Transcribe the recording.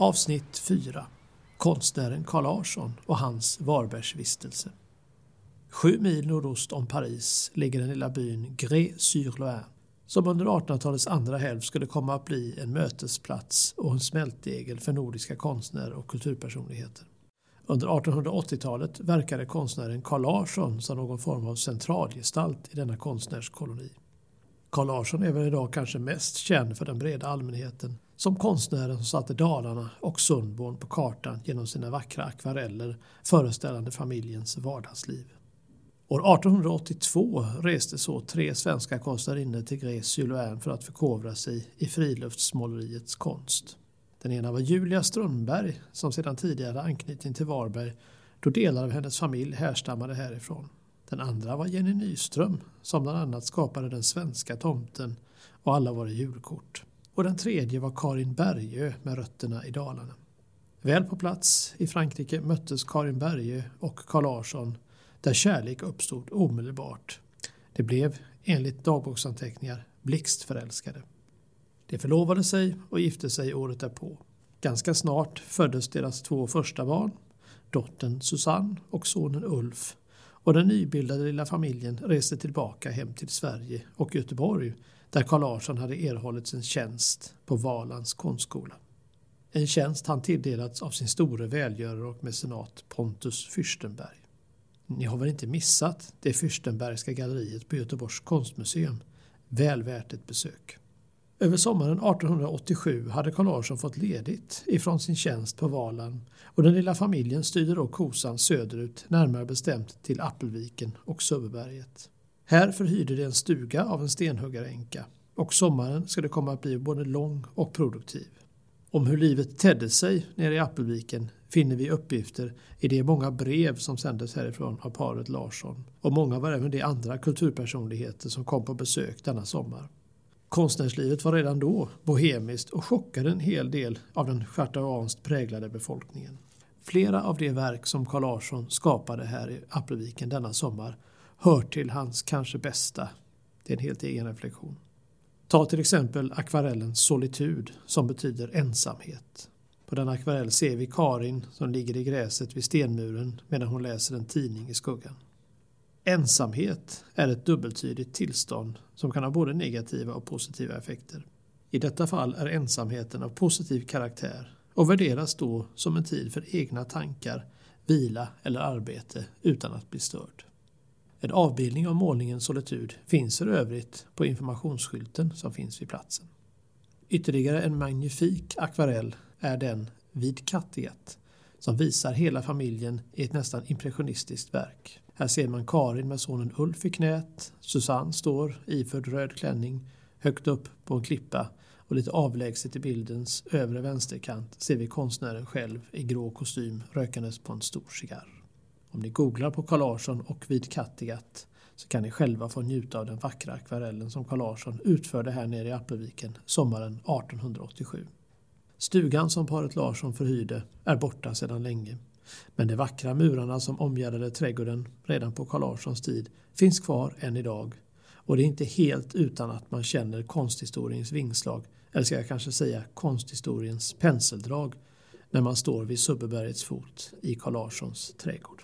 Avsnitt 4 Konstnären Carl Larsson och hans Varbergsvistelse. Sju mil nordost om Paris ligger den lilla byn Gré-sur-Loire som under 1800-talets andra hälft skulle komma att bli en mötesplats och en smältdegel för nordiska konstnärer och kulturpersonligheter. Under 1880-talet verkade konstnären Carl Larsson som någon form av centralgestalt i denna konstnärskoloni. Carl Larsson är väl idag kanske mest känd för den breda allmänheten som konstnären som satte Dalarna och Sundborn på kartan genom sina vackra akvareller föreställande familjens vardagsliv. År 1882 reste så tre svenska konstnärinnor till Grès för att förkovra sig i friluftsmåleriets konst. Den ena var Julia Strömberg som sedan tidigare hade anknytning till Varberg då delar av hennes familj härstammade härifrån. Den andra var Jenny Nyström som bland annat skapade den svenska tomten och alla våra julkort. Och den tredje var Karin Bergö med rötterna i Dalarna. Väl på plats i Frankrike möttes Karin Bergö och Carl Larsson där kärlek uppstod omedelbart. Det blev, enligt dagboksanteckningar, blixtförälskade. De förlovade sig och gifte sig året därpå. Ganska snart föddes deras två första barn, dottern Susanne och sonen Ulf och den nybildade lilla familjen reste tillbaka hem till Sverige och Göteborg där Carl Larsson hade erhållit sin tjänst på Valands konstskola. En tjänst han tilldelats av sin store välgörare och mecenat Pontus Fürstenberg. Ni har väl inte missat det Fürstenbergska galleriet på Göteborgs konstmuseum? Väl värt ett besök. Över sommaren 1887 hade Carl Larsson fått ledigt ifrån sin tjänst på Valand och den lilla familjen styrde då kosan söderut, närmare bestämt till Appelviken och Sövberget. Här förhyrde de en stuga av en stenhuggaränka och sommaren skulle komma att bli både lång och produktiv. Om hur livet tedde sig nere i Appelviken finner vi uppgifter i de många brev som sändes härifrån av paret Larsson och många var även de andra kulturpersonligheter som kom på besök denna sommar. Konstnärslivet var redan då bohemiskt och chockade en hel del av den chartauanskt präglade befolkningen. Flera av de verk som Carl Larsson skapade här i Appelviken denna sommar hör till hans kanske bästa. Det är en helt egen reflektion. Ta till exempel akvarellen Solitud som betyder ensamhet. På den akvarell ser vi Karin som ligger i gräset vid stenmuren medan hon läser en tidning i skuggan. Ensamhet är ett dubbeltydigt tillstånd som kan ha både negativa och positiva effekter. I detta fall är ensamheten av positiv karaktär och värderas då som en tid för egna tankar, vila eller arbete utan att bli störd. En avbildning av målningen Solitud finns för övrigt på informationsskylten som finns vid platsen. Ytterligare en magnifik akvarell är den Vid Kattegatt som visar hela familjen i ett nästan impressionistiskt verk. Här ser man Karin med sonen Ulf i knät. Susanne står iförd röd klänning högt upp på en klippa och lite avlägset i bildens övre vänsterkant ser vi konstnären själv i grå kostym rökandes på en stor cigarr. Om ni googlar på Carl Larsson och vid Kattegatt så kan ni själva få njuta av den vackra akvarellen som Carl Larsson utförde här nere i Appelviken sommaren 1887. Stugan som paret Larsson förhyrde är borta sedan länge. Men de vackra murarna som omgärdade trädgården redan på Carl Larssons tid finns kvar än idag. Och det är inte helt utan att man känner konsthistoriens vingslag, eller ska jag kanske säga konsthistoriens penseldrag, när man står vid Subbebergets fot i Carl Larssons trädgård.